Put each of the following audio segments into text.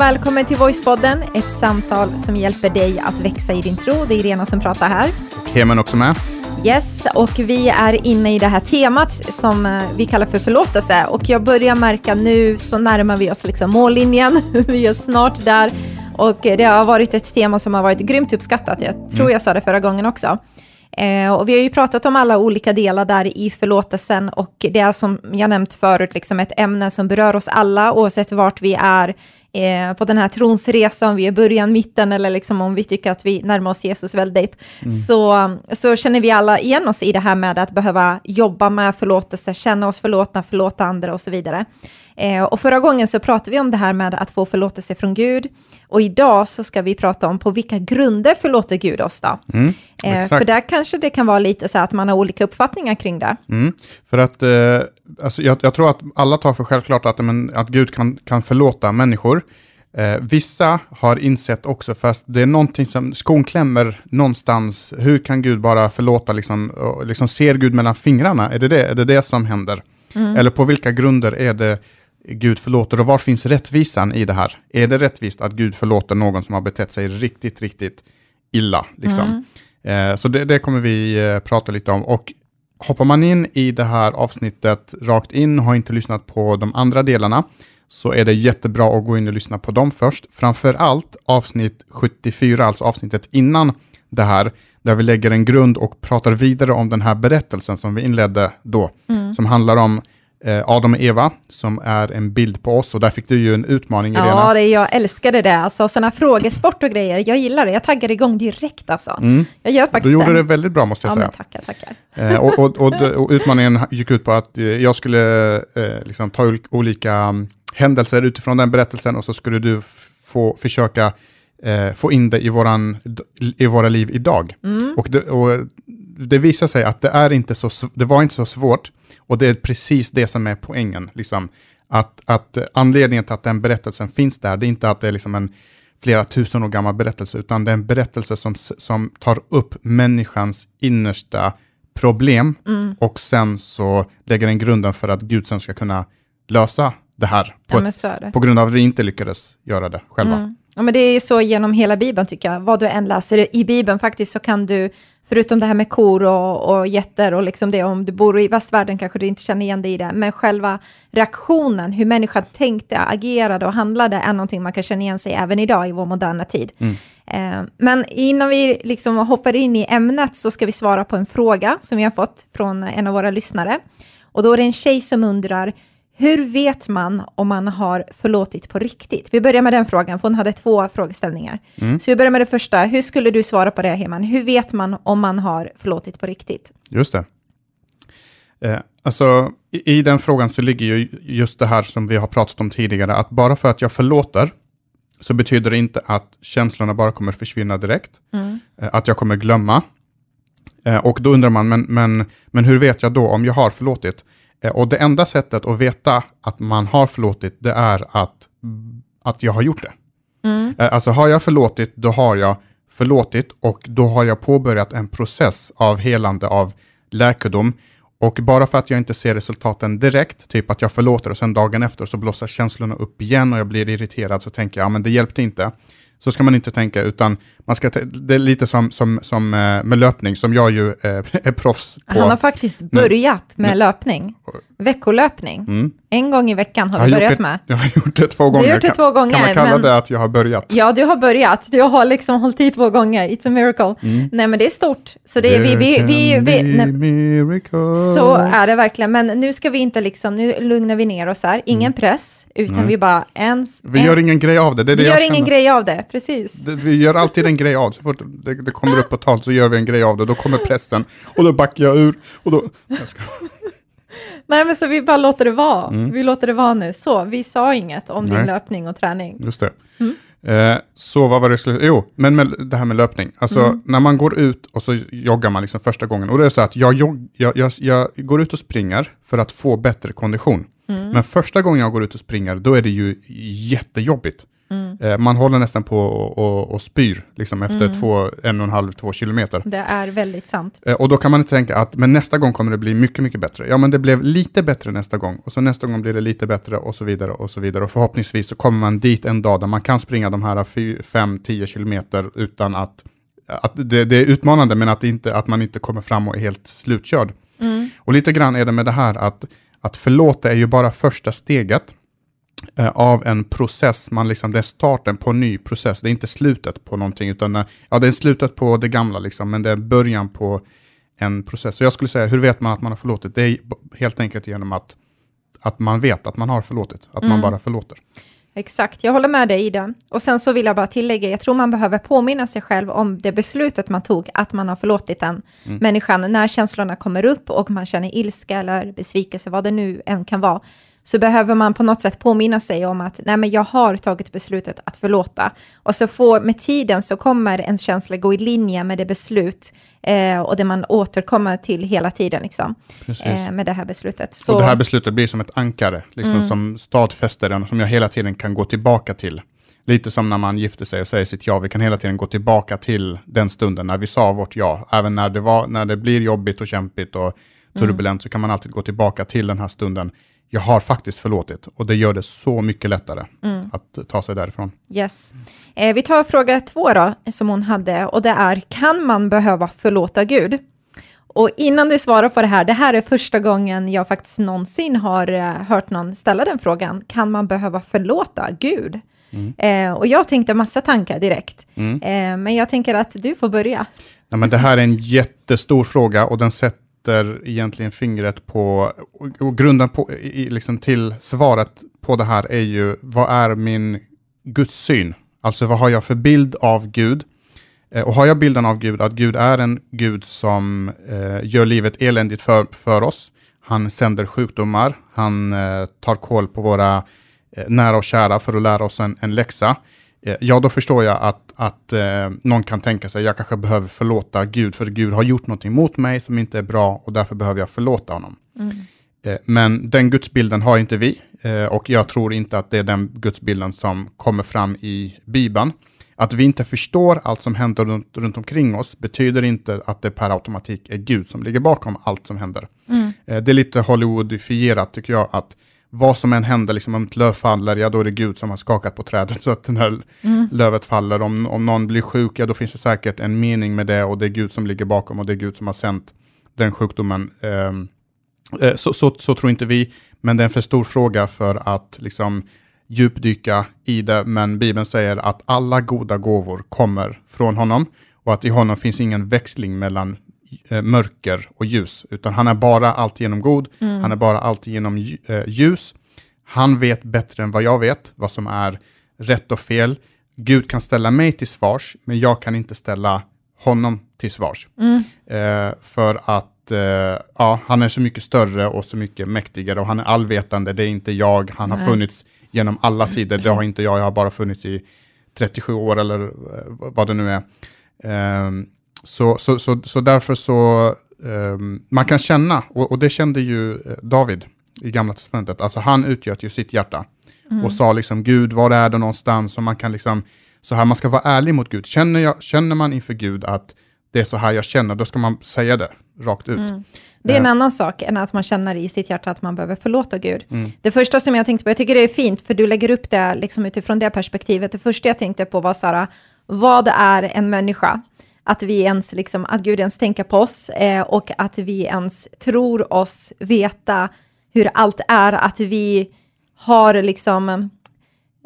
och välkommen till Voicepodden, ett samtal som hjälper dig att växa i din tro. Det är Irena som pratar här. Och Hemen också med. Yes, och vi är inne i det här temat som eh, vi kallar för förlåtelse. Och jag börjar märka nu så närmar vi oss liksom mållinjen. vi är snart där. Och det har varit ett tema som har varit grymt uppskattat. Jag tror Mm. jag sa det förra gången också. Eh, och vi har ju pratat om alla olika delar där i förlåtelsen och det är som jag nämnt förut liksom ett ämne som berör oss alla oavsett vart vi är eh, på den här trons resa, om vi är början, mitten eller liksom om vi tycker att vi närmar oss Jesus väldigt, så, så känner vi alla igen oss i det här med att behöva jobba med förlåtelse, känna oss förlåtna, förlåta andra och så vidare. Eh, och förra gången så pratade vi om det här med att få förlåtelse från Gud och idag så ska vi prata om på vilka grunder förlåter Gud oss då? Mm, Eh, för där kanske det kan vara lite så att man har olika uppfattningar kring det. Mm. För att eh, alltså jag, jag tror att alla tar för självklart att, men, att Gud kan, kan förlåta människor. Eh, vissa har insett också, fast det är någonting som skon klämmer någonstans. Hur kan Gud bara förlåta, liksom, och, liksom ser Gud mellan fingrarna? Är det det, är det, det som händer? Eller på vilka grunder är det Gud förlåter och var finns rättvisan i det här? Är det rättvist att Gud förlåter någon som har betett sig riktigt, riktigt illa? Liksom? Eh, så det, det kommer vi eh, prata lite om. Och hoppar man in i det här avsnittet rakt in och har inte lyssnat på de andra delarna, så är det jättebra att gå in och lyssna på dem först. Framför allt avsnitt 74, alltså avsnittet innan det här, där vi lägger en grund och pratar vidare om den här berättelsen som vi inledde då, som handlar om Adam och Eva, som är en bild på oss, och där fick du ju en utmaning, Irena. Ja, det, jag älskade det. Alltså sådana frågesport och grejer. Jag gillar det. Jag taggar igång direkt alltså. Jag gör Du faktiskt gjorde det. det väldigt bra måste jag Ja, säga. men tackar, tackar. Eh, och, och, och, och utmaningen gick ut på att eh, jag skulle eh, liksom ta ol- olika mm, händelser utifrån den berättelsen och så skulle du få försöka eh, få in det i, våran, i våra liv idag. Och, det, och det visar sig att det, är inte så, det var inte så svårt och det är precis det som är poängen. Liksom. Att, att anledningen till att den berättelsen finns där, det är inte att det är liksom en flera tusen år gammal berättelse, utan det är en berättelse som, som tar upp människans innersta problem och sen så lägger den grunden för att Gud sen ska kunna lösa det här på, Ja, ett, det. på grund av att vi inte lyckades göra det själva. Mm. Ja, men det är så genom hela Bibeln tycker jag. Vad du än läser i Bibeln faktiskt så kan du, förutom det här med kor och, och getter och liksom det, om du bor i västvärlden kanske du inte känner igen dig i det, men själva reaktionen, hur människan tänkte, agerade och handlade är någonting man kan känna igen sig även idag i vår moderna tid. Eh, men innan vi liksom hoppar in i ämnet så ska vi svara på en fråga som vi har fått från en av våra lyssnare. Och då är det en tjej som undrar, hur vet man om man har förlåtit på riktigt? Vi börjar med den frågan, för hon hade två frågeställningar. Så vi börjar med det första. Hur skulle du svara på det, Heman? Hur vet man om man har förlåtit på riktigt? Just det. Eh, alltså, i, I den frågan så ligger ju just det här som vi har pratat om tidigare, att bara för att jag förlåter så betyder det inte att känslorna bara kommer försvinna direkt, eh, att jag kommer glömma. Eh, och då undrar man, men, men, men hur vet jag då om jag har förlåtit? Eh, och det enda sättet att veta att man har förlåtit, det är att, att jag har gjort det. Eh, Alltså har jag förlåtit, då har jag förlåtit och då har jag påbörjat en process av helande av läkedom. Och bara för att jag inte ser resultaten direkt, typ att jag förlåter och sen dagen efter så blossar känslorna upp igen och jag blir irriterad, så tänker jag, ja men det hjälpte inte. Så ska man inte tänka, utan man ska det är lite som, som, som eh, med löpning, som jag ju eh, är proffs på. Han har faktiskt börjat med löpning, veckolöpning. En gång i veckan har vi gjort börjat det, med. Jag har gjort det två gånger. gjort det Kan- två gånger, Kan man kalla men- det att jag har börjat? Ja, du har börjat. Du har liksom hållit i två gånger. It's a miracle. Nej, men det är stort. Så det är vi, vi, vi, vi. Så är det verkligen, men nu ska vi inte liksom, nu lugnar vi ner oss här, ingen press, utan vi bara en... Vi en, gör ingen grej av det, det är det vi gör ingen känner. grej av det, precis. Det- Vi gör alltid en grej av. Så fort det, det kommer upp på tal så gör vi en grej av det. Då kommer pressen och då backar jag ur. Och då, ska, Nej, men så vi bara låter det vara. Vi låter det vara nu. Så, vi sa inget om din Nej. löpning och träning. just det. Eh, så vad var det jag skulle Jo, men med det här med löpning. Alltså när man går ut och så joggar man liksom första gången. Och det är så att jag, jogg, jag, jag, jag går ut och springer för att få bättre kondition. Men första gången jag går ut och springer, då är det ju jättejobbigt. Mm. Eh, man håller nästan på och, och, och spyr liksom efter Mm. två, en och en halv, två kilometer. Det är väldigt sant. Eh, och då kan man tänka att men nästa gång kommer det bli mycket, mycket bättre. Ja, men det blev lite bättre nästa gång och så nästa gång blir det lite bättre och så vidare och så vidare. Och förhoppningsvis så kommer man dit en dag där man kan springa de här 5-10 kilometer utan att, att det, det är utmanande men att, inte, att man inte kommer fram och är helt slutkörd. Mm. Och lite grann är det med det här att, att förlåta är ju bara första steget av en process, man liksom, det är starten på en ny process, det är inte slutet på någonting, utan eh, ja, det är slutet på det gamla, liksom, men det är början på en process. Så jag skulle säga, hur vet man att man har förlåtit? Det är helt enkelt genom att, att man vet att man har förlåtit, att man Mm. bara förlåter. Exakt, jag håller med dig i det. Och sen så vill jag bara tillägga, jag tror man behöver påminna sig själv om det beslutet man tog, att man har förlåtit den Mm. människan. När känslorna kommer upp och man känner ilska eller besvikelse, vad det nu än kan vara, så behöver man på något sätt påminna sig om att nej, men jag har tagit beslutet att förlåta. Och så får, med tiden så kommer en känsla gå i linje med det beslut eh, och det man återkommer till hela tiden liksom, eh, med det här beslutet. Så, Och det här beslutet blir som ett ankare, liksom Mm. som stadfäster den, som jag hela tiden kan gå tillbaka till. Lite som när man gifter sig och säger sitt ja, vi kan hela tiden gå tillbaka till den stunden när vi sa vårt ja. Även när det, var, när det blir jobbigt och kämpigt och turbulent så kan man alltid gå tillbaka till den här stunden. Jag har faktiskt förlåtit och det gör det så mycket lättare Mm. att ta sig därifrån. Yes. Eh, vi tar fråga två då, som hon hade, och det är, kan man behöva förlåta Gud? Och innan du svarar på det här, det här är första gången jag faktiskt någonsin har eh, hört någon ställa den frågan, kan man behöva förlåta Gud? Eh, och jag tänkte massa tankar direkt, Mm. eh, men jag tänker att du får börja. Ja, men det här är en jättestor fråga och den sätter egentligen fingret på, och, grunden på, i, i- liksom till svaret på det här är ju, vad är min gudssyn? Alltså vad har jag för bild av Gud? Eh, Och har jag bilden av Gud, att Gud är en Gud som eh, gör livet eländigt för, för oss, han sänder sjukdomar, han eh, tar koll på våra eh, nära och kära för att lära oss en, en läxa, Eh, Ja, då förstår jag att, att eh, någon kan tänka sig, jag kanske behöver förlåta Gud, för Gud har gjort någonting mot mig som inte är bra och därför behöver jag förlåta honom. Eh, men den gudsbilden har inte vi eh, och jag tror inte att det är den gudsbilden som kommer fram i Bibeln. Att vi inte förstår allt som händer runt, runt omkring oss betyder inte att det per automatik är Gud som ligger bakom allt som händer. Eh, det är lite Hollywoodifierat tycker jag, att vad som än händer, liksom om ett löv faller, ja då är det Gud som har skakat på trädet så att den här lövet faller. Om, om någon blir sjuk, ja då finns det säkert en mening med det och det är Gud som ligger bakom och det är Gud som har sänt den sjukdomen. Ehm, eh, så, så, så tror inte vi, men det är en för stor fråga för att liksom djupdyka i det, men Bibeln säger att alla goda gåvor kommer från honom och att i honom finns ingen växling mellan mörker och ljus, utan han är bara alltigenom god, han är bara alltigenom eh, ljus. Han vet bättre än vad jag vet vad som är rätt och fel. Gud kan ställa mig till svars, men jag kan inte ställa honom till svars. Eh, för att eh, ja, han är så mycket större och så mycket mäktigare och han är allvetande, det är inte jag. Han har Nej. funnits genom alla tider, det har inte jag, jag har bara funnits i 37 år eller eh, vad det nu är. Ehm, så, så, så, så därför så, ehm, man kan känna, och, och det kände ju eh, David i Gamla Testamentet, alltså han utgöt ju sitt hjärta och sa liksom Gud, var är det någonstans? Och man kan liksom, så här, man ska vara ärlig mot Gud. Känner, jag, känner man inför Gud att det är så här jag känner, då ska man säga det rakt ut. Det är en Ja. annan sak än att man känner i sitt hjärta att man behöver förlåta Gud. Mm. Det första som jag tänkte på, jag tycker det är fint, för du lägger upp det liksom utifrån det perspektivet. Det första jag tänkte på var så här, vad är en människa? Att vi ens, liksom, att Gud ens tänker på oss eh, och att vi ens tror oss veta hur allt är, att vi har liksom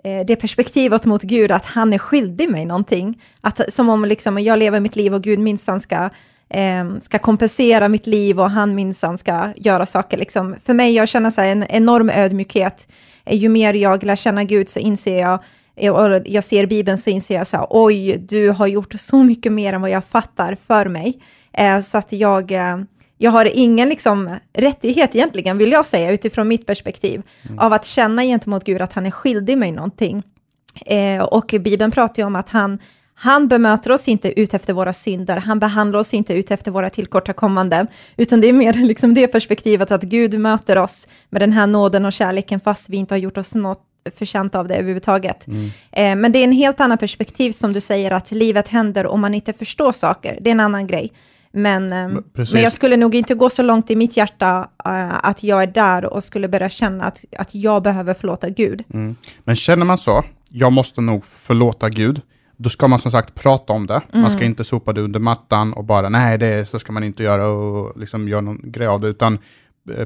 eh, det perspektivet mot Gud att han är skyldig mig någonting. Att, som om liksom, jag lever mitt liv och Gud minsann ska, eh, ska kompensera mitt liv och han minsann ska göra saker. Liksom. För mig, jag känner så här, en enorm ödmjukhet. Eh, ju mer jag lär känna Gud så inser jag, och jag ser Bibeln så inser jag så här, oj, du har gjort så mycket mer än vad jag fattar för mig. Eh, så att jag, eh, jag har ingen liksom, rättighet egentligen, vill jag säga, utifrån mitt perspektiv, av att känna gentemot Gud att han är skyldig mig någonting. Eh, och Bibeln pratar ju om att han, han bemöter oss inte ut efter våra synder, han behandlar oss inte ut efter våra tillkortakommanden, utan det är mer liksom det perspektivet att Gud möter oss med den här nåden och kärleken fast vi inte har gjort oss något förtjänt av det överhuvudtaget. Eh, men det är en helt annan perspektiv som du säger, att livet händer om man inte förstår saker. Det är en annan grej. Men, eh, precis. men jag skulle nog inte gå så långt i mitt hjärta eh, att jag är där och skulle börja känna att, att jag behöver förlåta Gud. Mm. Men känner man så, jag måste nog förlåta Gud, då ska man som sagt prata om det. Man ska inte sopa det under mattan och bara nej, det så ska man inte göra och liksom göra någon grej av det, utan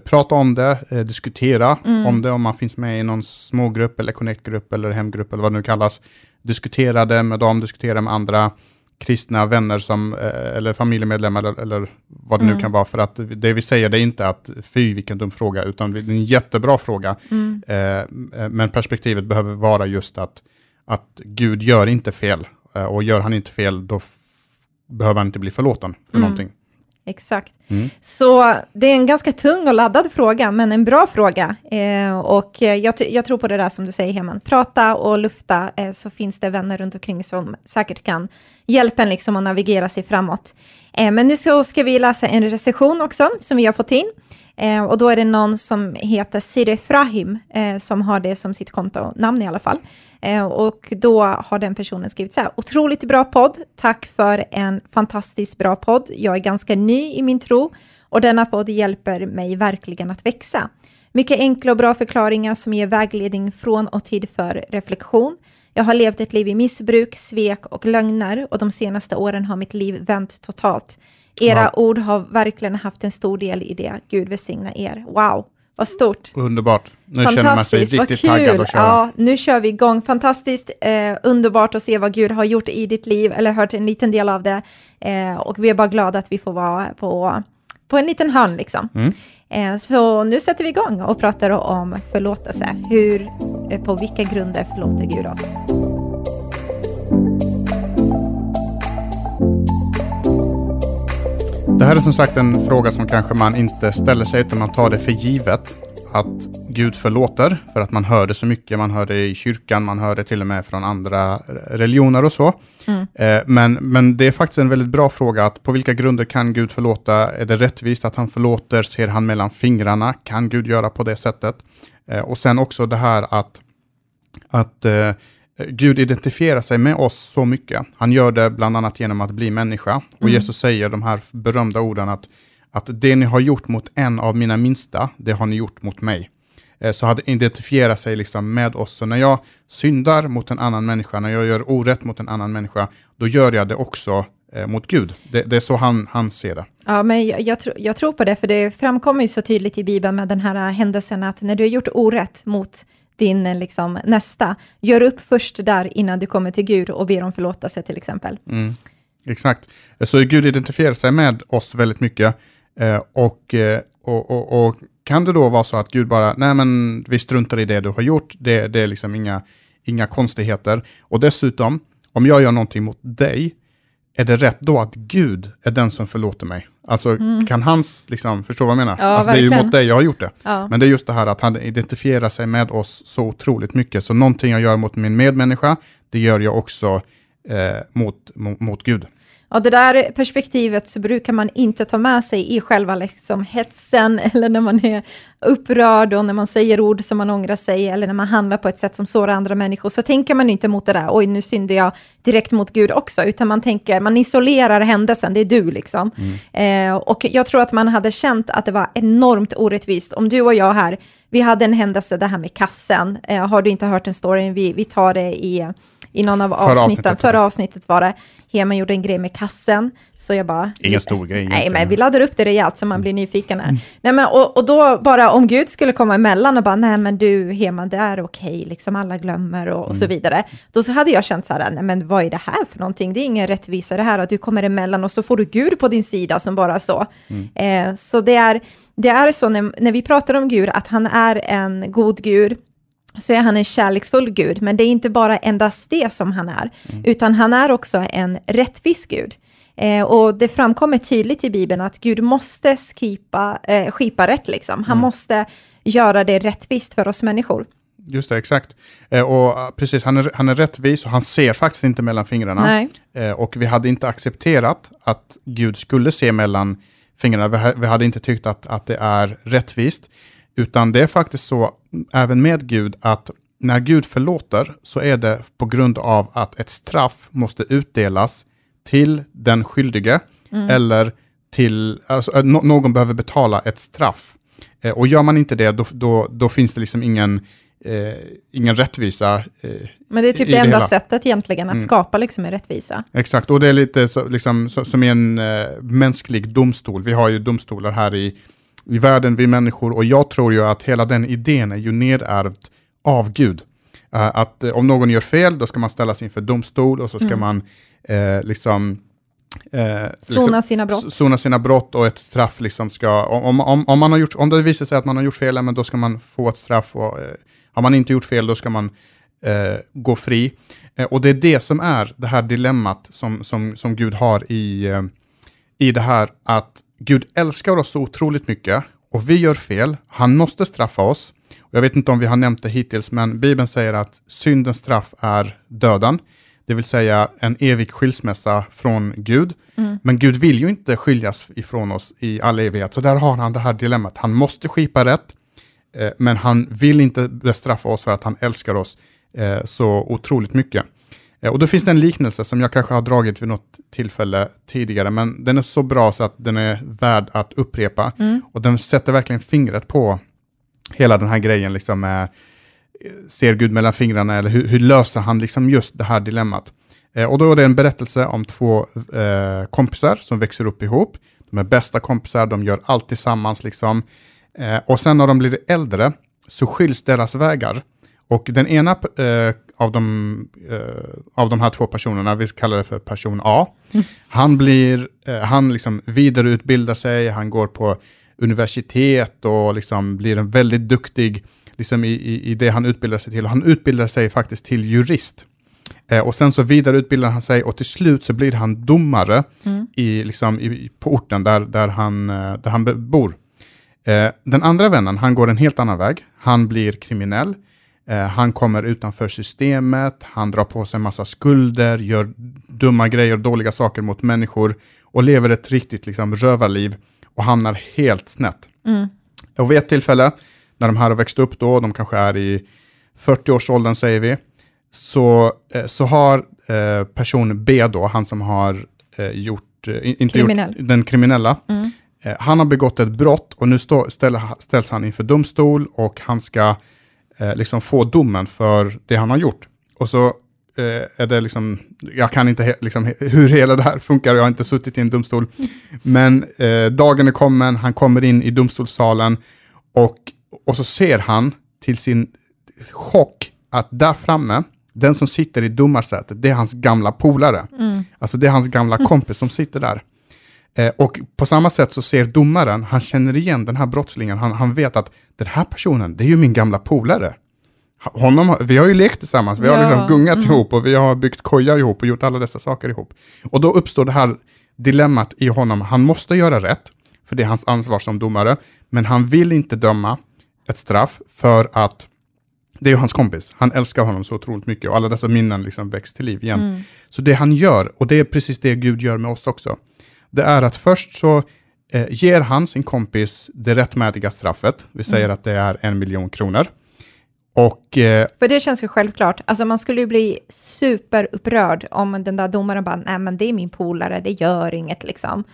prata om det, eh, diskutera om det, om man finns med i någon smågrupp eller connect-grupp eller hemgrupp eller vad det nu kallas. Diskutera det med dem, diskutera med andra kristna vänner som, eh, eller familjemedlemmar eller, eller vad det nu kan vara. För att det vi säger det är inte att fy vilken dum fråga, utan det är en jättebra fråga. Eh, eh, men perspektivet behöver vara just att, att Gud gör inte fel. Eh, och gör han inte fel, då behöver han inte bli förlåten för någonting. Exakt. Så det är en ganska tung och laddad fråga, men en bra fråga. Eh, och jag, jag tror på det där som du säger, Heman. Prata och lufta, eh, så finns det vänner runt omkring som säkert kan hjälpa en liksom att navigera sig framåt. Eh, men nu så ska vi läsa en recension också, som vi har fått in. Eh, och då är det någon som heter Siri Frahim, eh, som har det som sitt kontonamn i alla fall. Eh, och då har den personen skrivit så här, otroligt bra podd, tack för en fantastiskt bra podd. Jag är ganska ny i min tro och denna podd hjälper mig verkligen att växa. Mycket enkla och bra förklaringar som ger vägledning från och tid för reflektion. Jag har levt ett liv i missbruk, svek och lögner och de senaste åren har mitt liv vänt totalt. Era Ja. ord har verkligen haft en stor del i det. Gud välsigna er. Wow, vad stort. Underbart. Nu känner man sig riktigt taggad att köra. Ja, nu kör vi igång. Fantastiskt, eh, underbart att se vad Gud har gjort i ditt liv, eller hört en liten del av det. Eh, och vi är bara glada att vi får vara på, på en liten hörn liksom. Mm. Eh, så nu sätter vi igång och pratar om förlåtelse. Hur, eh, på vilka grunder förlåter Gud oss? Det här är som sagt en fråga som kanske man inte ställer sig, utan man tar det för givet att Gud förlåter, för att man hör det så mycket. Man hör det i kyrkan, man hör det till och med från andra religioner och så. Eh, Men, men det är faktiskt en väldigt bra fråga, att på vilka grunder kan Gud förlåta? Är det rättvist att han förlåter? Ser han mellan fingrarna? Kan Gud göra på det sättet? Eh, Och sen också det här att, att eh, Gud identifierar sig med oss så mycket. Han gör det bland annat genom att bli människa. Och Jesus säger de här berömda orden att, att det ni har gjort mot en av mina minsta, det har ni gjort mot mig. Eh, Så han identifierar sig liksom med oss. Så när jag syndar mot en annan människa, när jag gör orätt mot en annan människa, då gör jag det också eh, mot Gud. Det, det är så han, han ser det. Ja, men jag, jag, tro, jag tror på det, för det framkommer ju så tydligt i Bibeln med den här händelsen att när du har gjort orätt mot din eh, liksom, nästa, gör upp först där innan du kommer till Gud och ber om förlåtelse till exempel. Mm, exakt. Så Gud identifierar sig med oss väldigt mycket. Eh, och, eh, och, och, och kan det då vara så att Gud bara, nej men vi struntar i det du har gjort, det, det är liksom inga, inga konstigheter. Och dessutom, om jag gör någonting mot dig, är det rätt då att Gud är den som förlåter mig? Alltså kan hans, liksom, förstå vad jag menar? Mm. Ja, alltså, det är ju mot dig jag har gjort det. Ja. Men det är just det här att han identifierar sig med oss så otroligt mycket. Så någonting jag gör mot min medmänniska, det gör jag också eh, mot, mot, mot Gud. Och det där perspektivet så brukar man inte ta med sig i själva liksom hetsen eller när man är upprörd och när man säger ord som man ångrar sig eller när man handlar på ett sätt som sårar andra människor så tänker man inte mot det där, oj nu synder jag direkt mot Gud också, utan man tänker, man isolerar händelsen, det är du liksom. Eh, och jag tror att man hade känt att det var enormt orättvist. Om du och jag här, vi hade en händelse, det här med kassen, eh, har du inte hört den storyn, vi, vi tar det i i någon av avsnitten, förra avsnittet var det, Heman gjorde en grej med kassen, så jag bara... Ingen stor grej Nej, egentligen. men vi laddar upp det rejält så man blir nyfiken här. Nej, men, och, och då bara om Gud skulle komma emellan och bara, nej men du Heman, det är okej, liksom alla glömmer och, och så vidare. Då så hade jag känt så här, nej men vad är det här för någonting? Det är ingen rättvisa det här att du kommer emellan och så får du Gud på din sida som bara så. Eh, så det är, det är så när, när vi pratar om Gud, att han är en god Gud, så är han en kärleksfull Gud, men det är inte bara endast det som han är, utan han är också en rättvis Gud. Eh, och det framkommer tydligt i Bibeln att Gud måste skipa, eh, skipa rätt, liksom. Han måste göra det rättvist för oss människor. Just det, exakt. Eh, och eh, precis, han är, han är rättvis och han ser faktiskt inte mellan fingrarna. Eh, och vi hade inte accepterat att Gud skulle se mellan fingrarna. Vi, vi hade inte tyckt att, att det är rättvist. Utan det är faktiskt så, mm, även med Gud, att när Gud förlåter så är det på grund av att ett straff måste utdelas till den skyldige Mm. eller till, alltså, nå- någon behöver betala ett straff. Eh, och gör man inte det, då, då, då finns det liksom ingen, eh, ingen rättvisa. Eh, Men det är typ det enda hela. sättet egentligen att Mm. skapa liksom en rättvisa. Exakt, och det är lite så, liksom, så, som i en eh, mänsklig domstol. Vi har ju domstolar här i, i världen, vi människor, och jag tror ju att hela den idén är ju nedärvt av Gud. Eh, att eh, om någon gör fel, då ska man ställas inför domstol och så ska Mm. man eh, liksom... Eh, Sona sina brott. Sona sina brott och ett straff liksom ska, om, om, om, man har gjort, om det visar sig att man har gjort fel, men då ska man få ett straff och eh, har man inte gjort fel, då ska man eh, gå fri. Och det är det som är det här dilemmat som, som, som Gud har i, i det här att Gud älskar oss så otroligt mycket och vi gör fel, han måste straffa oss. Jag vet inte om vi har nämnt det hittills, men Bibeln säger att syndens straff är döden, det vill säga en evig skilsmässa från Gud. Mm. Men Gud vill ju inte skiljas ifrån oss i all evighet, så där har han det här dilemmat. Han måste skipa rätt, eh, men han vill inte bestraffa oss för att han älskar oss eh, så otroligt mycket. Eh, och då finns det en liknelse som jag kanske har dragit vid något tillfälle tidigare, men den är så bra så att den är värd att upprepa. Mm. Och den sätter verkligen fingret på hela den här grejen, liksom med, eh, ser Gud mellan fingrarna, eller hur, hur löser han liksom just det här dilemmat? Eh, och då är det en berättelse om två eh, kompisar som växer upp ihop. De är bästa kompisar, de gör allt tillsammans liksom. Eh, och sen när de blir äldre så skiljs deras vägar. Och den ena av, de, eh, av de här två personerna, vi kallar det för person A, han blir, eh, han liksom vidareutbildar sig, han går på universitet och liksom blir en väldigt duktig liksom i, i, i det han utbildar sig till. Han utbildar sig faktiskt till jurist. Eh, och sen så vidareutbildar han sig och till slut så blir han domare Mm. i, liksom, i, på orten där, där, han, eh, där han bor. Eh, den andra vännen, han går en helt annan väg. Han blir kriminell. Eh, han kommer utanför systemet, han drar på sig en massa skulder, gör dumma grejer, dåliga saker mot människor och lever ett riktigt liksom, rövarliv och hamnar helt snett. Mm. Och vid ett tillfälle, när de här har växt upp då, de kanske är i 40-årsåldern säger vi, så, eh, så har eh, person B då, han som har eh, gjort, eh, in- inte Kriminell. gjort den kriminella, Mm. han har begått ett brott och nu stå, ställs han inför domstol och han ska eh, liksom få domen för det han har gjort. Och så eh, är det liksom, jag kan inte he, liksom, hur hela det här funkar, jag har inte suttit i en domstol, men eh, dagen är kommen, han kommer in i domstolssalen och, och så ser han till sin chock att där framme, den som sitter i domarsätet, det är hans gamla polare. Mm. Alltså det är hans gamla kompis som sitter där. Eh, och på samma sätt så ser domaren, han känner igen den här brottslingen, han, han vet att den här personen, det är ju min gamla polare. Honom, vi har ju lekt tillsammans, vi har Ja, liksom gungat mm. ihop och vi har byggt koja ihop och gjort alla dessa saker ihop. Och då uppstår det här dilemmat i honom, han måste göra rätt, för det är hans ansvar som domare, men han vill inte döma ett straff för att det är ju hans kompis, han älskar honom så otroligt mycket och alla dessa minnen liksom väcks till liv igen. Mm. Så det han gör, och det är precis det Gud gör med oss också, det är att först så eh, ger han sin kompis det rättmätiga straffet. Vi säger Mm. att det är en miljon kronor. Och eh, För det känns ju självklart. Alltså man skulle ju bli superupprörd om den där domaren bara, nej men det är min polare, det gör inget liksom.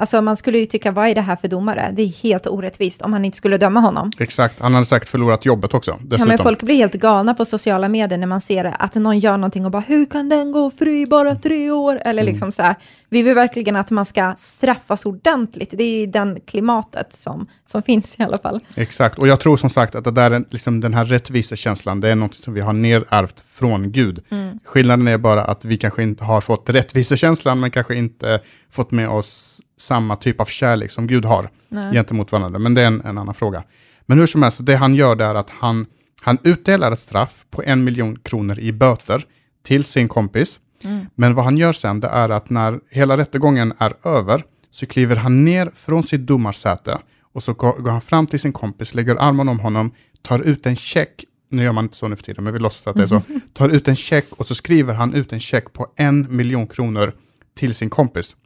Alltså man skulle ju tycka, vad är det här för domare? Det är helt orättvist om han inte skulle döma honom. exakt, han hade säkert förlorat jobbet också. Ja, men folk blir helt galna på sociala medier när man ser att någon gör någonting och bara, hur kan den gå fri bara tre år? Eller Mm. liksom så här, vi vill verkligen att man ska straffas ordentligt. Det är ju den klimatet som, som finns i alla fall. Exakt, och jag tror som sagt att det där är, liksom, den här rättvisekänslan, det är något som vi har nerärvt från Gud. Mm. Skillnaden är bara att vi kanske inte har fått rättvisekänslan, men kanske inte fått med oss samma typ av kärlek som Gud har Nej. gentemot varandra. Men det är en, en annan fråga. Men hur som helst, det han gör är att han, han utdelar ett straff på en miljon kronor i böter till sin kompis. Mm. Men vad han gör sen, det är att när hela rättegången är över, så kliver han ner från sitt domarsäte och så går, går han fram till sin kompis, lägger armen om honom, tar ut en check, nu gör man inte så nu för tiden, men vi låtsas att det är så, tar ut en check och så skriver han ut en check på en miljon kronor till sin kompis.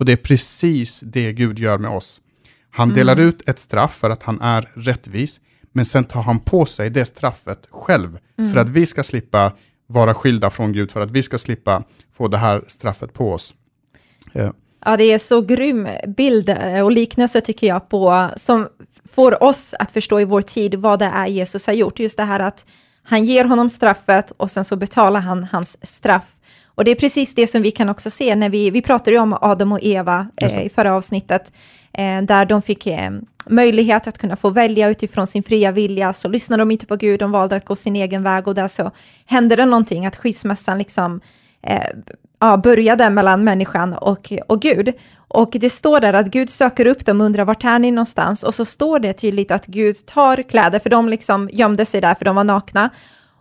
Och det är precis det Gud gör med oss. Han delar ut ett straff för att han är rättvis, men sen tar han på sig det straffet själv, Mm. för att vi ska slippa vara skilda från Gud, för att vi ska slippa få det här straffet på oss. Eh, Ja, det är så grym bild eh, och liknelse tycker jag på, som får oss att förstå i vår tid vad det är Jesus har gjort. Just det här att han ger honom straffet och sen så betalar han hans straff. Och det är precis det som vi kan också se när vi, vi pratade om Adam och Eva eh, i förra avsnittet, eh, där de fick eh, möjlighet att kunna få välja utifrån sin fria vilja, så lyssnade de inte på Gud, de valde att gå sin egen väg och där så hände det någonting, att skilsmässan liksom eh, ja, började mellan människan och, och Gud. Och det står där att Gud söker upp dem och undrar vart är ni någonstans? Och så står det tydligt att Gud tar kläder, för de liksom gömde sig där för de var nakna.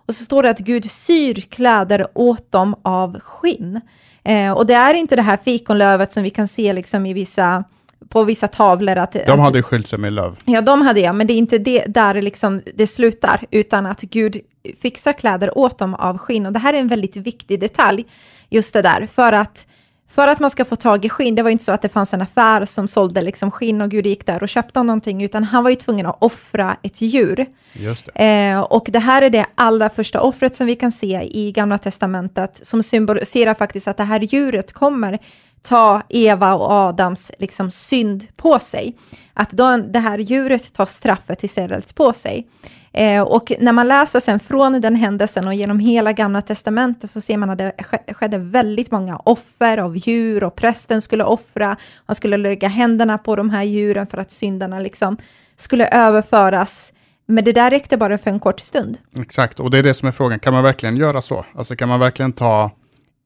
Och så står det att Gud syr kläder åt dem av skinn. Eh, och det är inte det här fikonlövet som vi kan se liksom i vissa, på vissa tavlor. Att, de hade skylt sig med löv. Ja, de hade jag, men det är inte det där liksom det slutar, utan att Gud fixar kläder åt dem av skinn. Och det här är en väldigt viktig detalj, just det där, för att, för att man ska få tag i skinn, det var ju inte så att det fanns en affär som sålde liksom skinn och Gud gick där och köpte någonting, utan han var ju tvungen att offra ett djur. Just det. Eh, och det här är det allra första offret som vi kan se i Gamla Testamentet, som symboliserar faktiskt att det här djuret kommer ta Eva och Adams liksom synd på sig. Att då, det här djuret tar straffet istället på sig. Eh, och när man läser sen från den händelsen och genom hela Gamla Testamentet så ser man att det skedde väldigt många offer av djur och prästen skulle offra, man skulle lägga händerna på de här djuren för att syndarna liksom skulle överföras men det där räckte bara för en kort stund. Exakt, och det är det som är frågan. Kan man verkligen göra så? Alltså kan man verkligen ta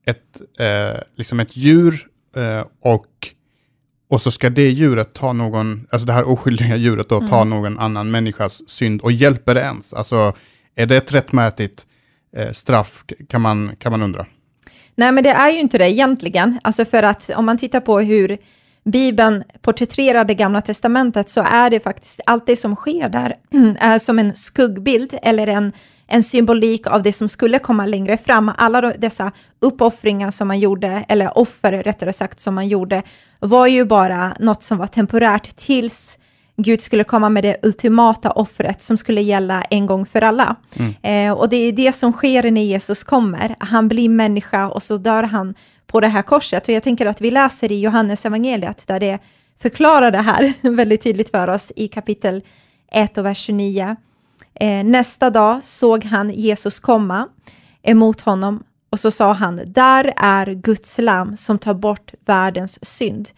ett, eh, liksom ett djur eh, och, och så ska det djuret ta någon, alltså det här oskyldiga djuret då, ta någon annan människas synd och hjälper det ens? Alltså är det ett rättmätigt eh, straff kan man, kan man undra. Nej, men det är ju inte det egentligen. Alltså för att om man tittar på hur Bibeln porträtterar det gamla testamentet så är det faktiskt allt det som sker där är som en skuggbild eller en, en symbolik av det som skulle komma längre fram. Alla de- dessa uppoffringar som man gjorde, eller offer rättare sagt som man gjorde, var ju bara något som var temporärt tills Gud skulle komma med det ultimata offret som skulle gälla en gång för alla. Eh, och det är det som sker när Jesus kommer. Han blir människa och så dör han på det här korset. Och jag tänker att vi läser i Johannes evangeliet där det förklarar det här väldigt tydligt för oss i kapitel 1 och vers 29. Eh, nästa dag såg han Jesus komma emot honom och så sa han, där är Guds lam som tar bort världens synd.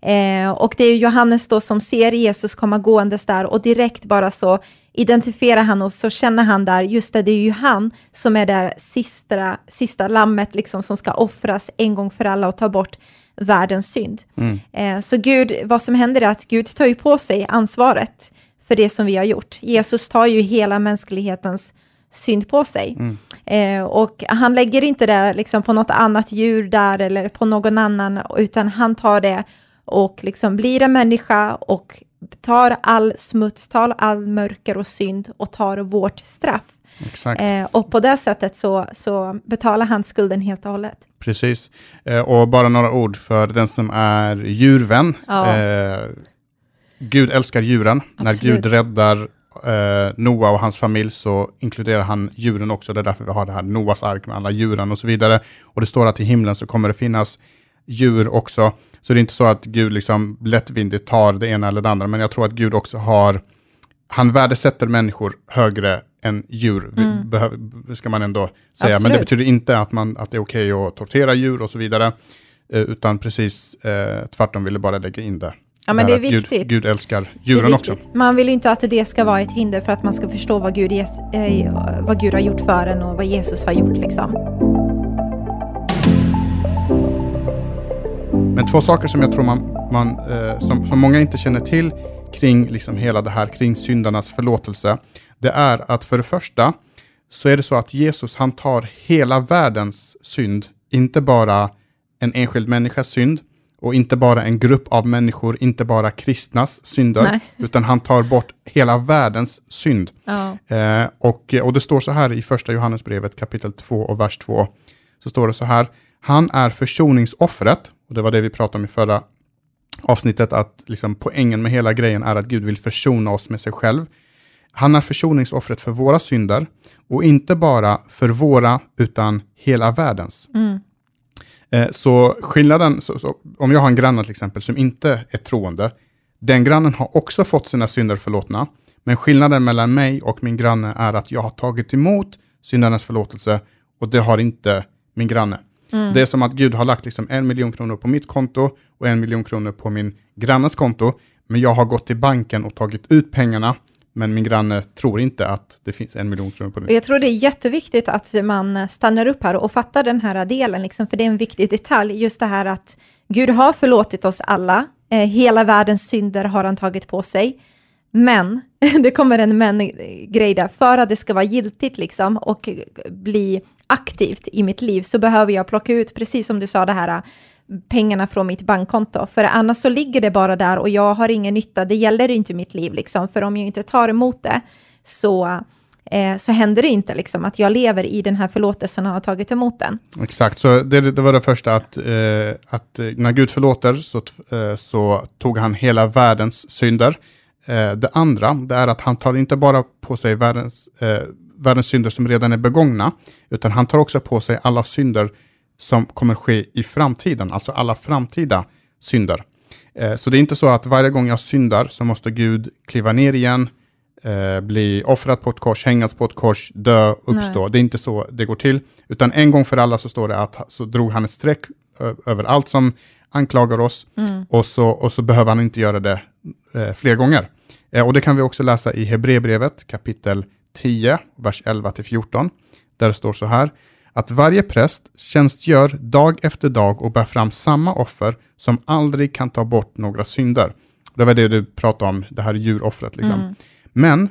Eh, och det är Johannes då som ser Jesus komma gåendes där och direkt bara så identifierar han och så känner han där, just det, det är ju han som är det sista, sista lammet liksom som ska offras en gång för alla och ta bort världens synd. Eh, så Gud, vad som händer är att Gud tar ju på sig ansvaret för det som vi har gjort. Jesus tar ju hela mänsklighetens synd på sig. Eh, och han lägger inte det liksom på något annat djur där eller på någon annan, utan han tar det och liksom blir en människa och tar all smuts, tar all mörker och synd och tar vårt straff. Exakt. Eh, och på det sättet så, så betalar han skulden helt och hållet. Precis. Eh, och bara några ord för den som är djurvän. Ja. Eh, Gud älskar djuren. När Absolut. Gud räddar eh, Noa och hans familj så inkluderar han djuren också. Det är därför vi har det här Noas ark med alla djuren och så vidare. Och det står att i himlen så kommer det finnas djur också. Så det är inte så att Gud liksom lättvindigt tar det ena eller det andra, men jag tror att Gud också har, han värdesätter människor högre än djur, behöv- ska man ändå säga. Men det Absolut. betyder inte att, man, att det är okej att tortera djur och så vidare, eh, utan precis eh, tvärtom ville bara lägga in det. Ja, men det är viktigt. Gud, Gud älskar djuren också. Man vill ju inte att det ska vara ett hinder för att man ska förstå vad Gud, eh, vad Gud har gjort för en och vad Jesus har gjort. Liksom. Men två saker som jag tror man, man eh, som, som många inte känner till kring liksom hela det här, kring syndarnas förlåtelse, det är att för det första så är det så att Jesus han tar hela världens synd, inte bara en enskild människas synd och inte bara en grupp av människor, inte bara kristnas synder, Nej. utan han tar bort hela världens synd. Ja. Eh, och, och det står så här i första Johannesbrevet kapitel 2 och vers 2. Så står det så här. Han är försoningsoffret, och det var det vi pratade om i förra avsnittet, att liksom poängen med hela grejen är att Gud vill försona oss med sig själv. Han är försoningsoffret för våra synder och inte bara för våra utan hela världens. Mm. Eh, så skillnaden, så, så, om jag har en granne till exempel som inte är troende, den grannen har också fått sina synder förlåtna, men skillnaden mellan mig och min granne är att jag har tagit emot syndarnas förlåtelse och det har inte min granne. Mm. Det är som att Gud har lagt liksom en miljon kronor på mitt konto och en miljon kronor på min grannes konto, men jag har gått till banken och tagit ut pengarna, men min granne tror inte att det finns en miljon kronor på det. jag tror det är jätteviktigt att man stannar upp här och fattar den här delen, liksom, för det är en viktig detalj, just det här att Gud har förlåtit oss alla, eh, hela världens synder har han tagit på sig, men, det kommer en men-grej där, för att det ska vara giltigt liksom och bli aktivt i mitt liv så behöver jag plocka ut, precis som du sa, det här pengarna från mitt bankkonto, för annars så ligger det bara där och jag har ingen nytta, det gäller inte mitt liv liksom, för om jag inte tar emot det så, eh, så händer det inte liksom att jag lever i den här förlåtelsen och har tagit emot den. Exakt, så det, det var det första att, eh, att eh, när Gud förlåter så, eh, så tog han hela världens synder. Eh, det andra, det är att han tar inte bara på sig världens, eh, världens synder som redan är begångna, utan han tar också på sig alla synder som kommer ske i framtiden, alltså alla framtida synder. Eh, så det är inte så att varje gång jag syndar så måste Gud kliva ner igen, eh, bli offrad på ett kors, hängas på ett kors, dö, uppstå. Nej. Det är inte så det går till, utan en gång för alla så står det att så drog han ett streck över allt som anklagar oss Mm. och, så, och så behöver han inte göra det eh, fler gånger. Eh, och det kan vi också läsa i Hebreerbrevet kapitel 10, vers 11-14, där det står så här, att varje präst tjänstgör dag efter dag och bär fram samma offer som aldrig kan ta bort några synder. Det var det du pratade om, det här djuroffret. Liksom. Mm. Men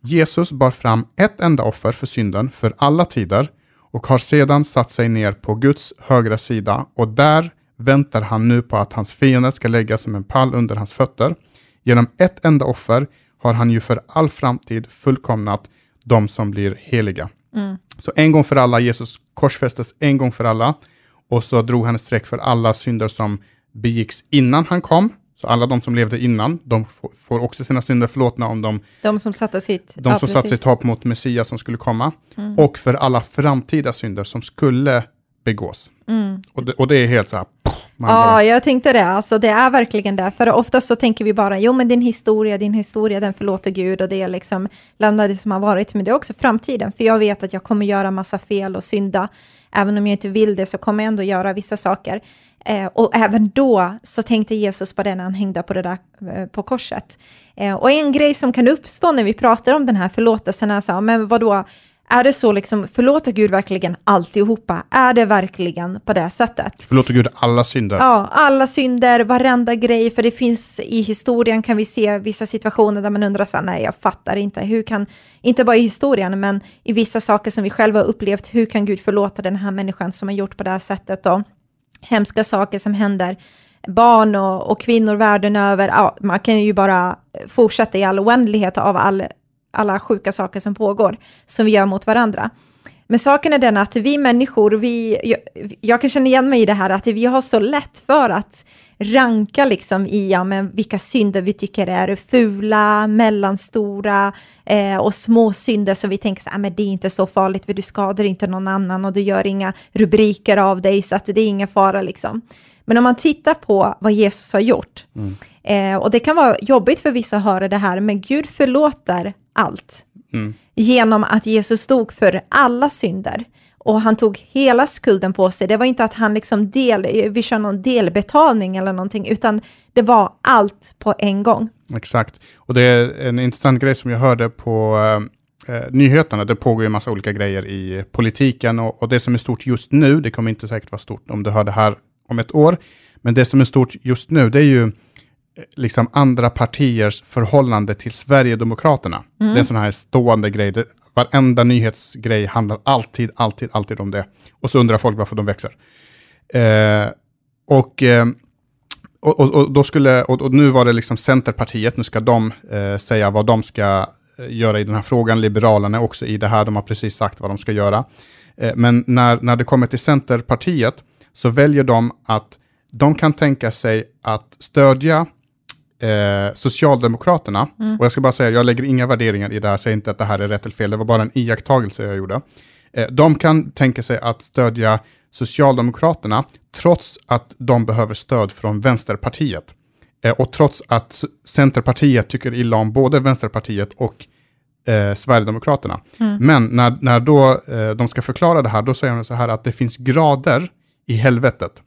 Jesus bar fram ett enda offer för synden för alla tider och har sedan satt sig ner på Guds högra sida och där väntar han nu på att hans fiender ska läggas som en pall under hans fötter. Genom ett enda offer har han ju för all framtid fullkomnat de som blir heliga. Mm. Så en gång för alla, Jesus korsfästes en gång för alla och så drog han ett streck för alla synder som begicks innan han kom. Så alla de som levde innan, de får, också sina synder förlåtna om de, De som satte sitt... de som satte sitt hopp mot Messias som skulle komma. Och för alla framtida synder som skulle begås. Mm. Och, det, och det är helt så här... Ja, jag tänkte det. Alltså, det är verkligen det. För ofta så tänker vi bara, jo men din historia, din historia, den förlåter Gud och det är liksom lämna det som har varit. Men det är också framtiden, för jag vet att jag kommer göra massa fel och synda. Även om jag inte vill det så kommer jag ändå göra vissa saker. Eh, och även då så tänkte Jesus på det när han hängde på det där eh, på korset. Eh, och en grej som kan uppstå när vi pratar om den här förlåtelsen är så här, men vadå, är det så liksom, förlåter Gud verkligen alltihopa? Är det verkligen på det sättet? Förlåter Gud alla synder. Ja, alla synder, varenda grej, för det finns i historien kan vi se vissa situationer där man undrar så här, nej jag fattar inte, hur kan, inte bara i historien, men i vissa saker som vi själva har upplevt, hur kan Gud förlåta den här människan som har gjort på det här sättet och hemska saker som händer, barn och, och kvinnor världen över, ja, man kan ju bara fortsätta i all oändlighet av all, alla sjuka saker som pågår, som vi gör mot varandra. Men saken är den att vi människor, vi, jag, jag kan känna igen mig i det här, att vi har så lätt för att ranka liksom i ja, men vilka synder vi tycker är fula, mellanstora eh, och små synder som vi tänker så här, ah, men det är inte så farligt för du skadar inte någon annan och du gör inga rubriker av dig så att det är ingen fara liksom. Men om man tittar på vad Jesus har gjort, eh, och det kan vara jobbigt för vissa att höra det här, men Gud förlåter allt Mm. genom att Jesus stod för alla synder. Och han tog hela skulden på sig. Det var inte att han liksom del, vi kör någon delbetalning eller någonting, utan det var allt på en gång. Exakt. Och det är en intressant grej som jag hörde på eh, eh, nyheterna. Det pågår ju en massa olika grejer i politiken och, och det som är stort just nu, det kommer inte säkert vara stort om du hör det här om ett år, men det som är stort just nu, det är ju eh, liksom andra partiers förhållande till Sverigedemokraterna. Det är en sån här stående grej. Det, varenda nyhetsgrej handlar alltid, alltid, alltid om det. Och så undrar folk varför de växer. Eh, och eh, och, och, och, då skulle, och, och nu var det liksom Centerpartiet, nu ska de eh, säga vad de ska eh, göra i den här frågan. Liberalerna är också i det här, de har precis sagt vad de ska göra. Eh, men när, när det kommer till Centerpartiet så väljer de att de kan tänka sig att stödja eh, Socialdemokraterna, Mm. och jag ska bara säga, jag lägger inga värderingar i det här, säger inte att det här är rätt eller fel, det var bara en iakttagelse jag gjorde. Eh, de kan tänka sig att stödja Socialdemokraterna, trots att de behöver stöd från Vänsterpartiet. Eh, och trots att Centerpartiet tycker illa om både Vänsterpartiet och eh, Sverigedemokraterna. Mm. Men när, när då eh, de ska förklara det här, då säger de så här att det finns grader i helvetet.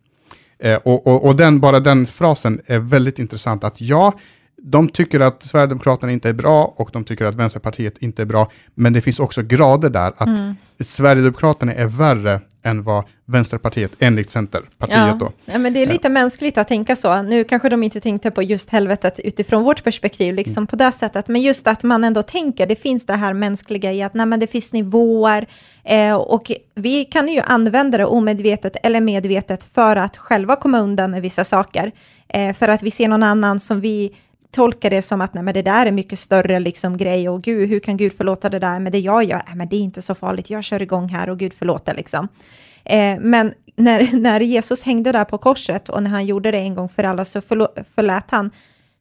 Eh, och, och, och den, bara den frasen är väldigt intressant, att ja, de tycker att Sverigedemokraterna inte är bra och de tycker att Vänsterpartiet inte är bra, men det finns också grader där, att Mm. Sverigedemokraterna är värre än vad Vänsterpartiet, enligt Centerpartiet då. Ja, men det är lite mänskligt att tänka så. Nu kanske de inte tänkte på just helvetet utifrån vårt perspektiv, liksom Mm. på det sättet, men just att man ändå tänker, det finns det här mänskliga i att nej, men det finns nivåer, eh, och vi kan ju använda det omedvetet eller medvetet för att själva komma undan med vissa saker, eh, för att vi ser någon annan som vi tolkar det som att nej, men det där är mycket större liksom, grej och gud, hur kan Gud förlåta det där, men det jag. Gör, nej, men det är inte så farligt, jag kör igång här och Gud förlåter liksom. Eh, men när, när Jesus hängde där på korset och när han gjorde det en gång för alla så förlät han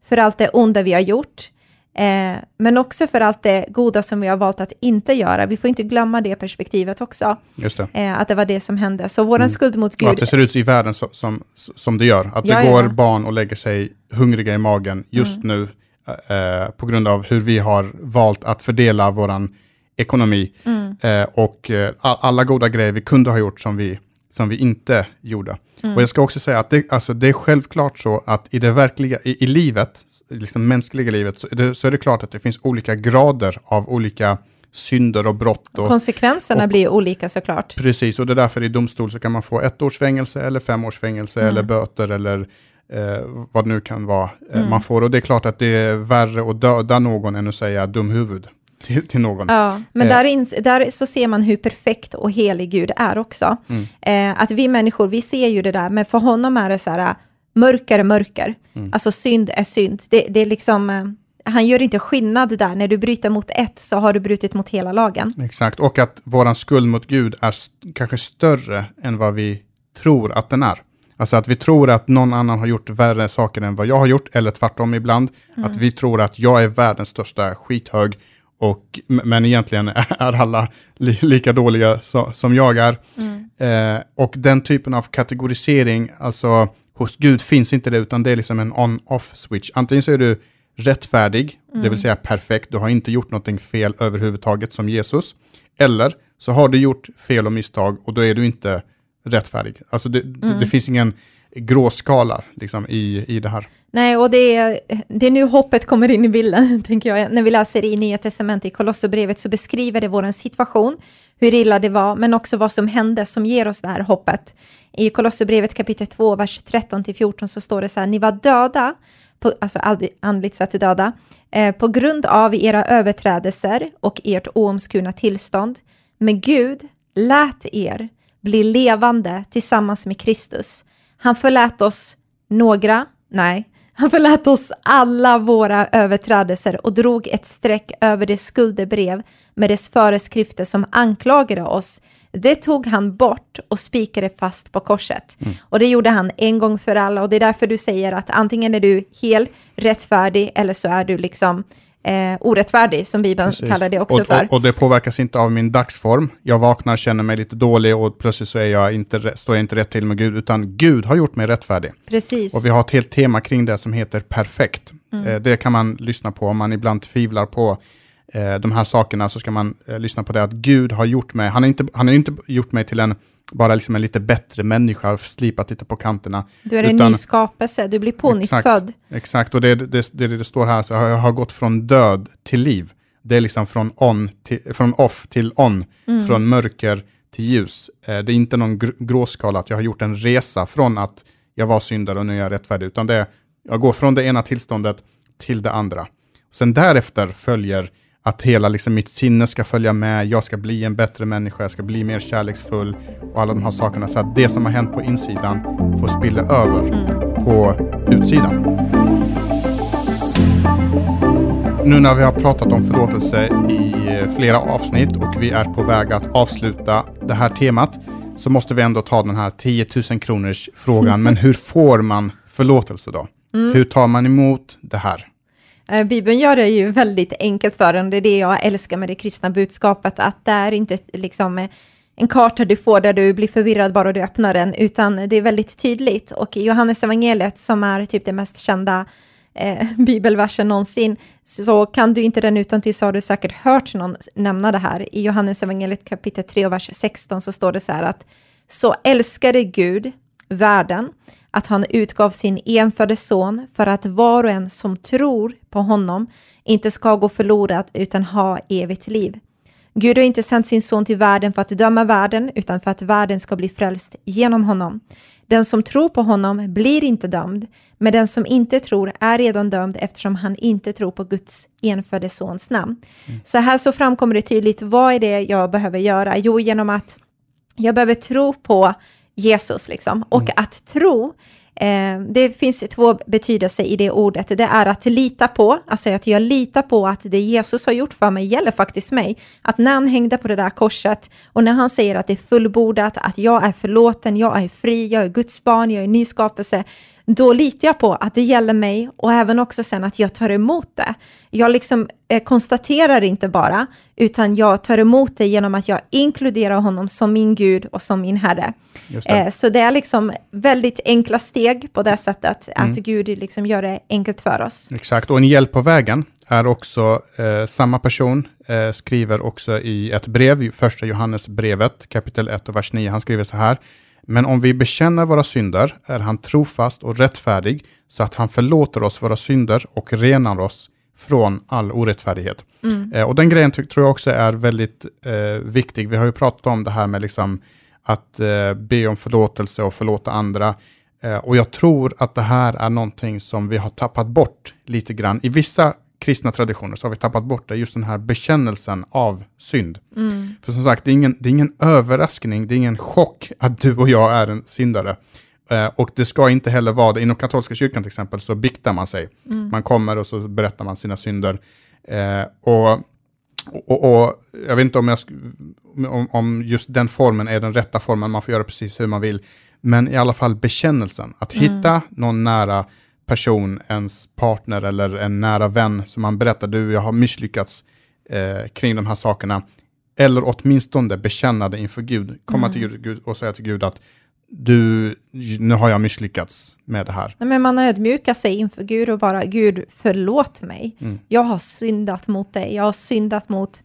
för allt det onda vi har gjort, eh, men också för allt det goda som vi har valt att inte göra. Vi får inte glömma det perspektivet också, Just det. eh, att det var det som hände. Så våran skuld mot Och att Gud, det ser ut i världen så, som, som det gör. Att Ja, det går ja. barn och lägger sig hungriga i magen just nu eh, på grund av hur vi har valt att fördela vår ekonomi Mm. eh, och eh, alla goda grejer vi kunde ha gjort som vi, som vi inte gjorde. Mm. Och jag ska också säga att det, alltså, det är självklart så att i det verkliga, i, i livet, liksom mänskliga livet, så är, det, så är det klart att det finns olika grader av olika synder och brott. Och, konsekvenserna och- blir olika såklart. Precis, och det är därför i domstol så kan man få ett års fängelse eller fem års fängelse Mm. eller böter eller eh, vad det nu kan vara eh, Mm. man får. Och det är klart att det är värre att döda någon än att säga dum huvud till, till någon. Ja, men Eh. där, ins- där så ser man hur perfekt och helig Gud är också. Mm. Eh, att vi människor, vi ser ju det där, men för honom är det så här, äh, mörker är mörker. Mm. Alltså synd är synd. Det, det är liksom, eh, han gör inte skillnad där. När du bryter mot ett så har du brutit mot hela lagen. Exakt, och att våran skuld mot Gud är st- kanske större än vad vi tror att den är. Alltså att vi tror att någon annan har gjort värre saker än vad jag har gjort, eller tvärtom ibland. Mm. Att vi tror att jag är världens största skithög, och, men egentligen är alla li, lika dåliga så, som jag är. Eh, och den typen av kategorisering, alltså hos Gud finns inte det, utan det är liksom en on-off switch. Antingen så är du rättfärdig, det vill säga perfekt, du har inte gjort någonting fel överhuvudtaget som Jesus. Eller så har du gjort fel och misstag och då är du inte rättfärdig. Alltså det, det, det finns ingen gråskala liksom, i, i det här. Nej, och det är, det är nu hoppet kommer in i bilden, tänker jag. När vi läser i Nya Testamentet, i Kolosserbrevet, så beskriver det vår situation, hur illa det var, men också vad som hände som ger oss det här hoppet. I Kolosserbrevet kapitel 2, vers 13-14 så står det så här, ni var döda, på, alltså andligt sett döda, eh, på grund av era överträdelser och ert oomskurna tillstånd. Men Gud lät er bli levande tillsammans med Kristus. Han förlät oss några, nej, han förlät oss alla våra överträdelser och drog ett streck över det skuldebrev med dess föreskrifter som anklagade oss. Det tog han bort och spikade fast på korset. Och det gjorde han en gång för alla och det är därför du säger att antingen är du helt rättfärdig eller så är du liksom eh, orättfärdig, som Bibeln Precis. kallar det också och, för. Och, och det påverkas inte av min dagsform. Jag vaknar, känner mig lite dålig och plötsligt så är jag inte, står jag inte rätt till med Gud, utan Gud har gjort mig rättfärdig. Precis. Och vi har ett helt tema kring det som heter perfekt. Mm. Eh, det kan man lyssna på om man ibland tvivlar på eh, de här sakerna, så ska man eh, lyssna på det att Gud har gjort mig, han har inte, han har inte gjort mig till en, bara liksom en lite bättre människa, slipat lite på kanterna. Du är en utan- ny skapelse, du blir pånyttfödd. Exakt, och det, det, det, det står här, så jag har gått från död till liv. Det är liksom från, on till, från off till on, Mm. från mörker till ljus. Eh, det är inte någon gr gråskala att jag har gjort en resa från att jag var syndare och nu är jag rättfärdig, utan det är, jag går från det ena tillståndet till det andra. Sen därefter följer att hela liksom mitt sinne ska följa med, jag ska bli en bättre människa, jag ska bli mer kärleksfull och alla de här sakerna. Så att det som har hänt på insidan får spilla över Mm. på utsidan. Nu när vi har pratat om förlåtelse i eh, flera avsnitt och vi är på väg att avsluta det här temat så måste vi ändå ta den här 10 000 kronors frågan. Men hur får man förlåtelse då? Hur tar man emot det här? Eh, Bibeln gör det ju väldigt enkelt för en, det är det jag älskar med det kristna budskapet, att det är inte liksom eh, en karta du får där du blir förvirrad bara du öppnar den, utan det är väldigt tydligt. Och i Johannes evangeliet som är typ det mest kända eh, bibelversen någonsin, så kan du inte den utan till så har du säkert hört någon nämna det här. I Johannes evangeliet kapitel 3 och vers 16 så står det så här att så älskade Gud världen att han utgav sin enfödde son för att var och en som tror på honom inte ska gå förlorad utan ha evigt liv. Gud har inte sänt sin son till världen för att döma världen utan för att världen ska bli frälst genom honom. Den som tror på honom blir inte dömd, men den som inte tror är redan dömd eftersom han inte tror på Guds enfödde sons namn. Mm. Så här så framkommer det tydligt, vad är det jag behöver göra? Jo, genom att jag behöver tro på Jesus, liksom. Och mm. att tro, eh, det finns två betydelser i det ordet. Det är att lita på, alltså att jag litar på att det Jesus har gjort för mig gäller faktiskt mig. Att när han hängde på det där korset och när han säger att det är fullbordat, att jag är förlåten, jag är fri, jag är Guds barn, jag är nyskapelse, då litar jag på att det gäller mig och även också sen att jag tar emot det. Jag liksom eh, konstaterar inte bara, utan jag tar emot det genom att jag inkluderar honom som min Gud och som min Herre. Det. Eh, så det är liksom väldigt enkla steg på det sättet, mm. att Gud liksom gör det enkelt för oss. Exakt, och en hjälp på vägen är också eh, samma person eh, skriver också i ett brev, första Johannesbrevet, kapitel 1 och vers 9. Han skriver så här. Men om vi bekänner våra synder är han trofast och rättfärdig så att han förlåter oss våra synder och renar oss från all orättfärdighet. Mm. Eh, och den grejen tror jag också är väldigt eh, viktig. Vi har ju pratat om det här med liksom att eh, be om förlåtelse och förlåta andra. Eh, och jag tror att det här är någonting som vi har tappat bort lite grann. I vissa kristna traditioner så har vi tappat bort det, just den här bekännelsen av synd. Mm. För som sagt, det är, ingen, det är ingen överraskning, det är ingen chock att du och jag är en syndare. Eh, och det ska inte heller vara det. Inom katolska kyrkan till exempel så biktar man sig. Mm. Man kommer och så berättar man sina synder. Eh, och, och, och, jag vet inte om, jag, om, om just den formen är den rätta formen, man får göra precis hur man vill. Men i alla fall bekännelsen, att mm. hitta någon nära person, ens partner eller en nära vän som man berättar, du, jag har misslyckats eh, kring de här sakerna. Eller åtminstone bekänna det inför Gud, komma mm. till Gud och säga till Gud att du, nu har jag misslyckats med det här. men man ödmjukar sig inför Gud och bara, Gud förlåt mig. Mm. Jag har syndat mot dig, jag har syndat mot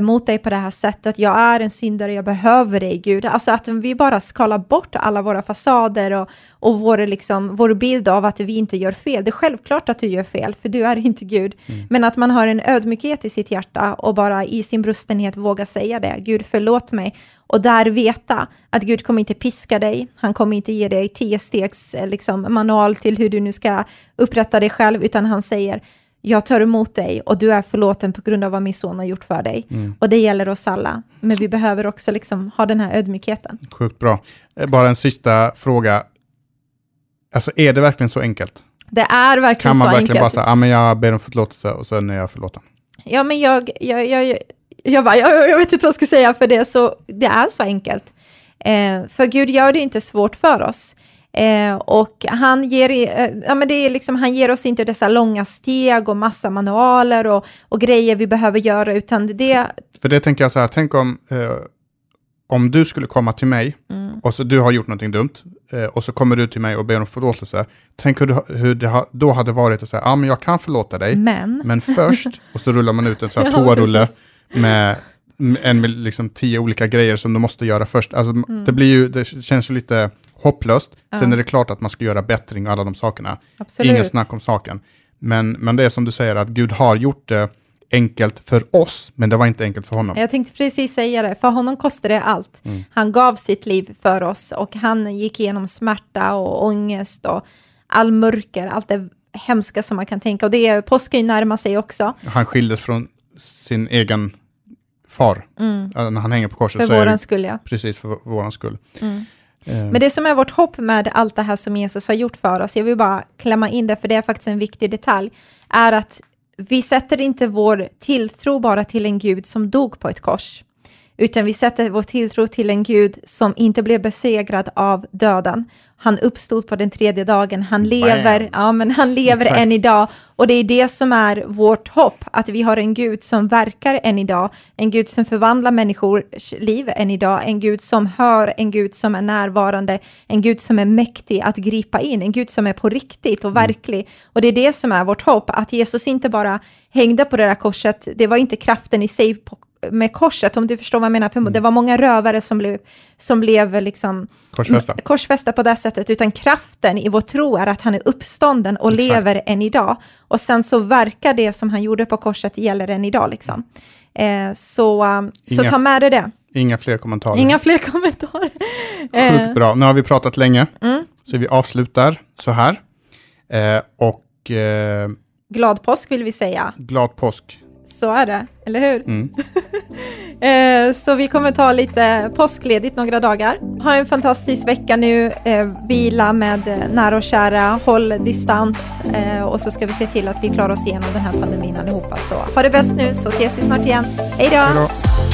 mot dig på det här sättet. Jag är en syndare, jag behöver dig, Gud. Alltså att vi bara skalar bort alla våra fasader och, och vår, liksom, vår bild av att vi inte gör fel. Det är självklart att du gör fel, för du är inte Gud. Mm. Men att man har en ödmjukhet i sitt hjärta och bara i sin brustenhet våga säga det. Gud, förlåt mig. Och där veta att Gud kommer inte piska dig. Han kommer inte ge dig tio stegs eh, liksom, manual till hur du nu ska upprätta dig själv, utan han säger jag tar emot dig och du är förlåten på grund av vad min son har gjort för dig. Mm. Och det gäller oss alla. Men vi behöver också liksom ha den här ödmjukheten. Sjukt bra. Eh, bara en sista fråga. Alltså är det verkligen så enkelt? Det är verkligen så enkelt. Kan man verkligen enkelt. bara säga, ja men jag ber om förlåtelse och sen är jag förlåten? Ja men jag, jag, jag, jag, bara, jag, jag vet inte vad jag ska säga för det, så, det är så enkelt. Eh, för Gud gör det inte svårt för oss. Eh, och han ger, eh, ja, men det är liksom, han ger oss inte dessa långa steg och massa manualer och, och grejer vi behöver göra, utan det... För det tänker jag så här, tänk om, eh, om du skulle komma till mig mm. och så du har gjort någonting dumt eh, och så kommer du till mig och ber om förlåtelse. Tänk hur, du, hur det ha, då hade varit att säga, ja men jag kan förlåta dig, men, men först, och så rullar man ut en sån här ja, toarulle med en liksom tio olika grejer som du måste göra först. Alltså, mm. det, blir ju, det känns ju lite hopplöst. Ja. Sen är det klart att man ska göra bättring och alla de sakerna. Absolut. Ingen snack om saken. Men, men det är som du säger, att Gud har gjort det enkelt för oss, men det var inte enkelt för honom. Jag tänkte precis säga det, för honom kostade det allt. Mm. Han gav sitt liv för oss och han gick igenom smärta och ångest och all mörker, allt det hemska som man kan tänka. Och det är, påsken närmar sig också. Han skildes från sin egen far. Mm. När han hänger på korset. För så våran skull, ja. Precis, för våran skull. Mm. Eh. Men det som är vårt hopp med allt det här som Jesus har gjort för oss, jag vill bara klämma in det, för det är faktiskt en viktig detalj, är att vi sätter inte vår tilltro bara till en Gud som dog på ett kors, utan vi sätter vår tilltro till en Gud som inte blev besegrad av döden. Han uppstod på den tredje dagen, han lever, ja, men han lever Exakt. än idag. Och det är det som är vårt hopp, att vi har en Gud som verkar än idag, en Gud som förvandlar människors liv än idag, en Gud som hör, en Gud som är närvarande, en Gud som är mäktig att gripa in, en Gud som är på riktigt och verklig. Och det är det som är vårt hopp, att Jesus inte bara hängde på det där korset, det var inte kraften i sig på, med korset, om du förstår vad jag menar, för det var många rövare som blev, som blev liksom Korsfästa. korsfästa på det sättet, utan kraften i vår tro är att han är uppstånden och Exakt. lever än idag. Och sen så verkar det som han gjorde på korset gäller än idag. Liksom. Eh, så, um, så Inga- ta med dig det. Inga fler kommentarer. Inga fler kommentarer. Eh, Sjukt bra. Nu har vi pratat länge, mm. så vi avslutar så här. Eh, och eh, glad påsk vill vi säga. glad påsk. Så är det, eller hur? Mm. Eh, så vi kommer ta lite påskledigt några dagar. Ha en fantastisk vecka nu. Eh, vila med nära och kära. Håll distans. Eh, och så ska vi se till att vi klarar oss igenom den här pandemin allihopa. Så ha det bäst nu så ses vi snart igen. Hej då! Hej då.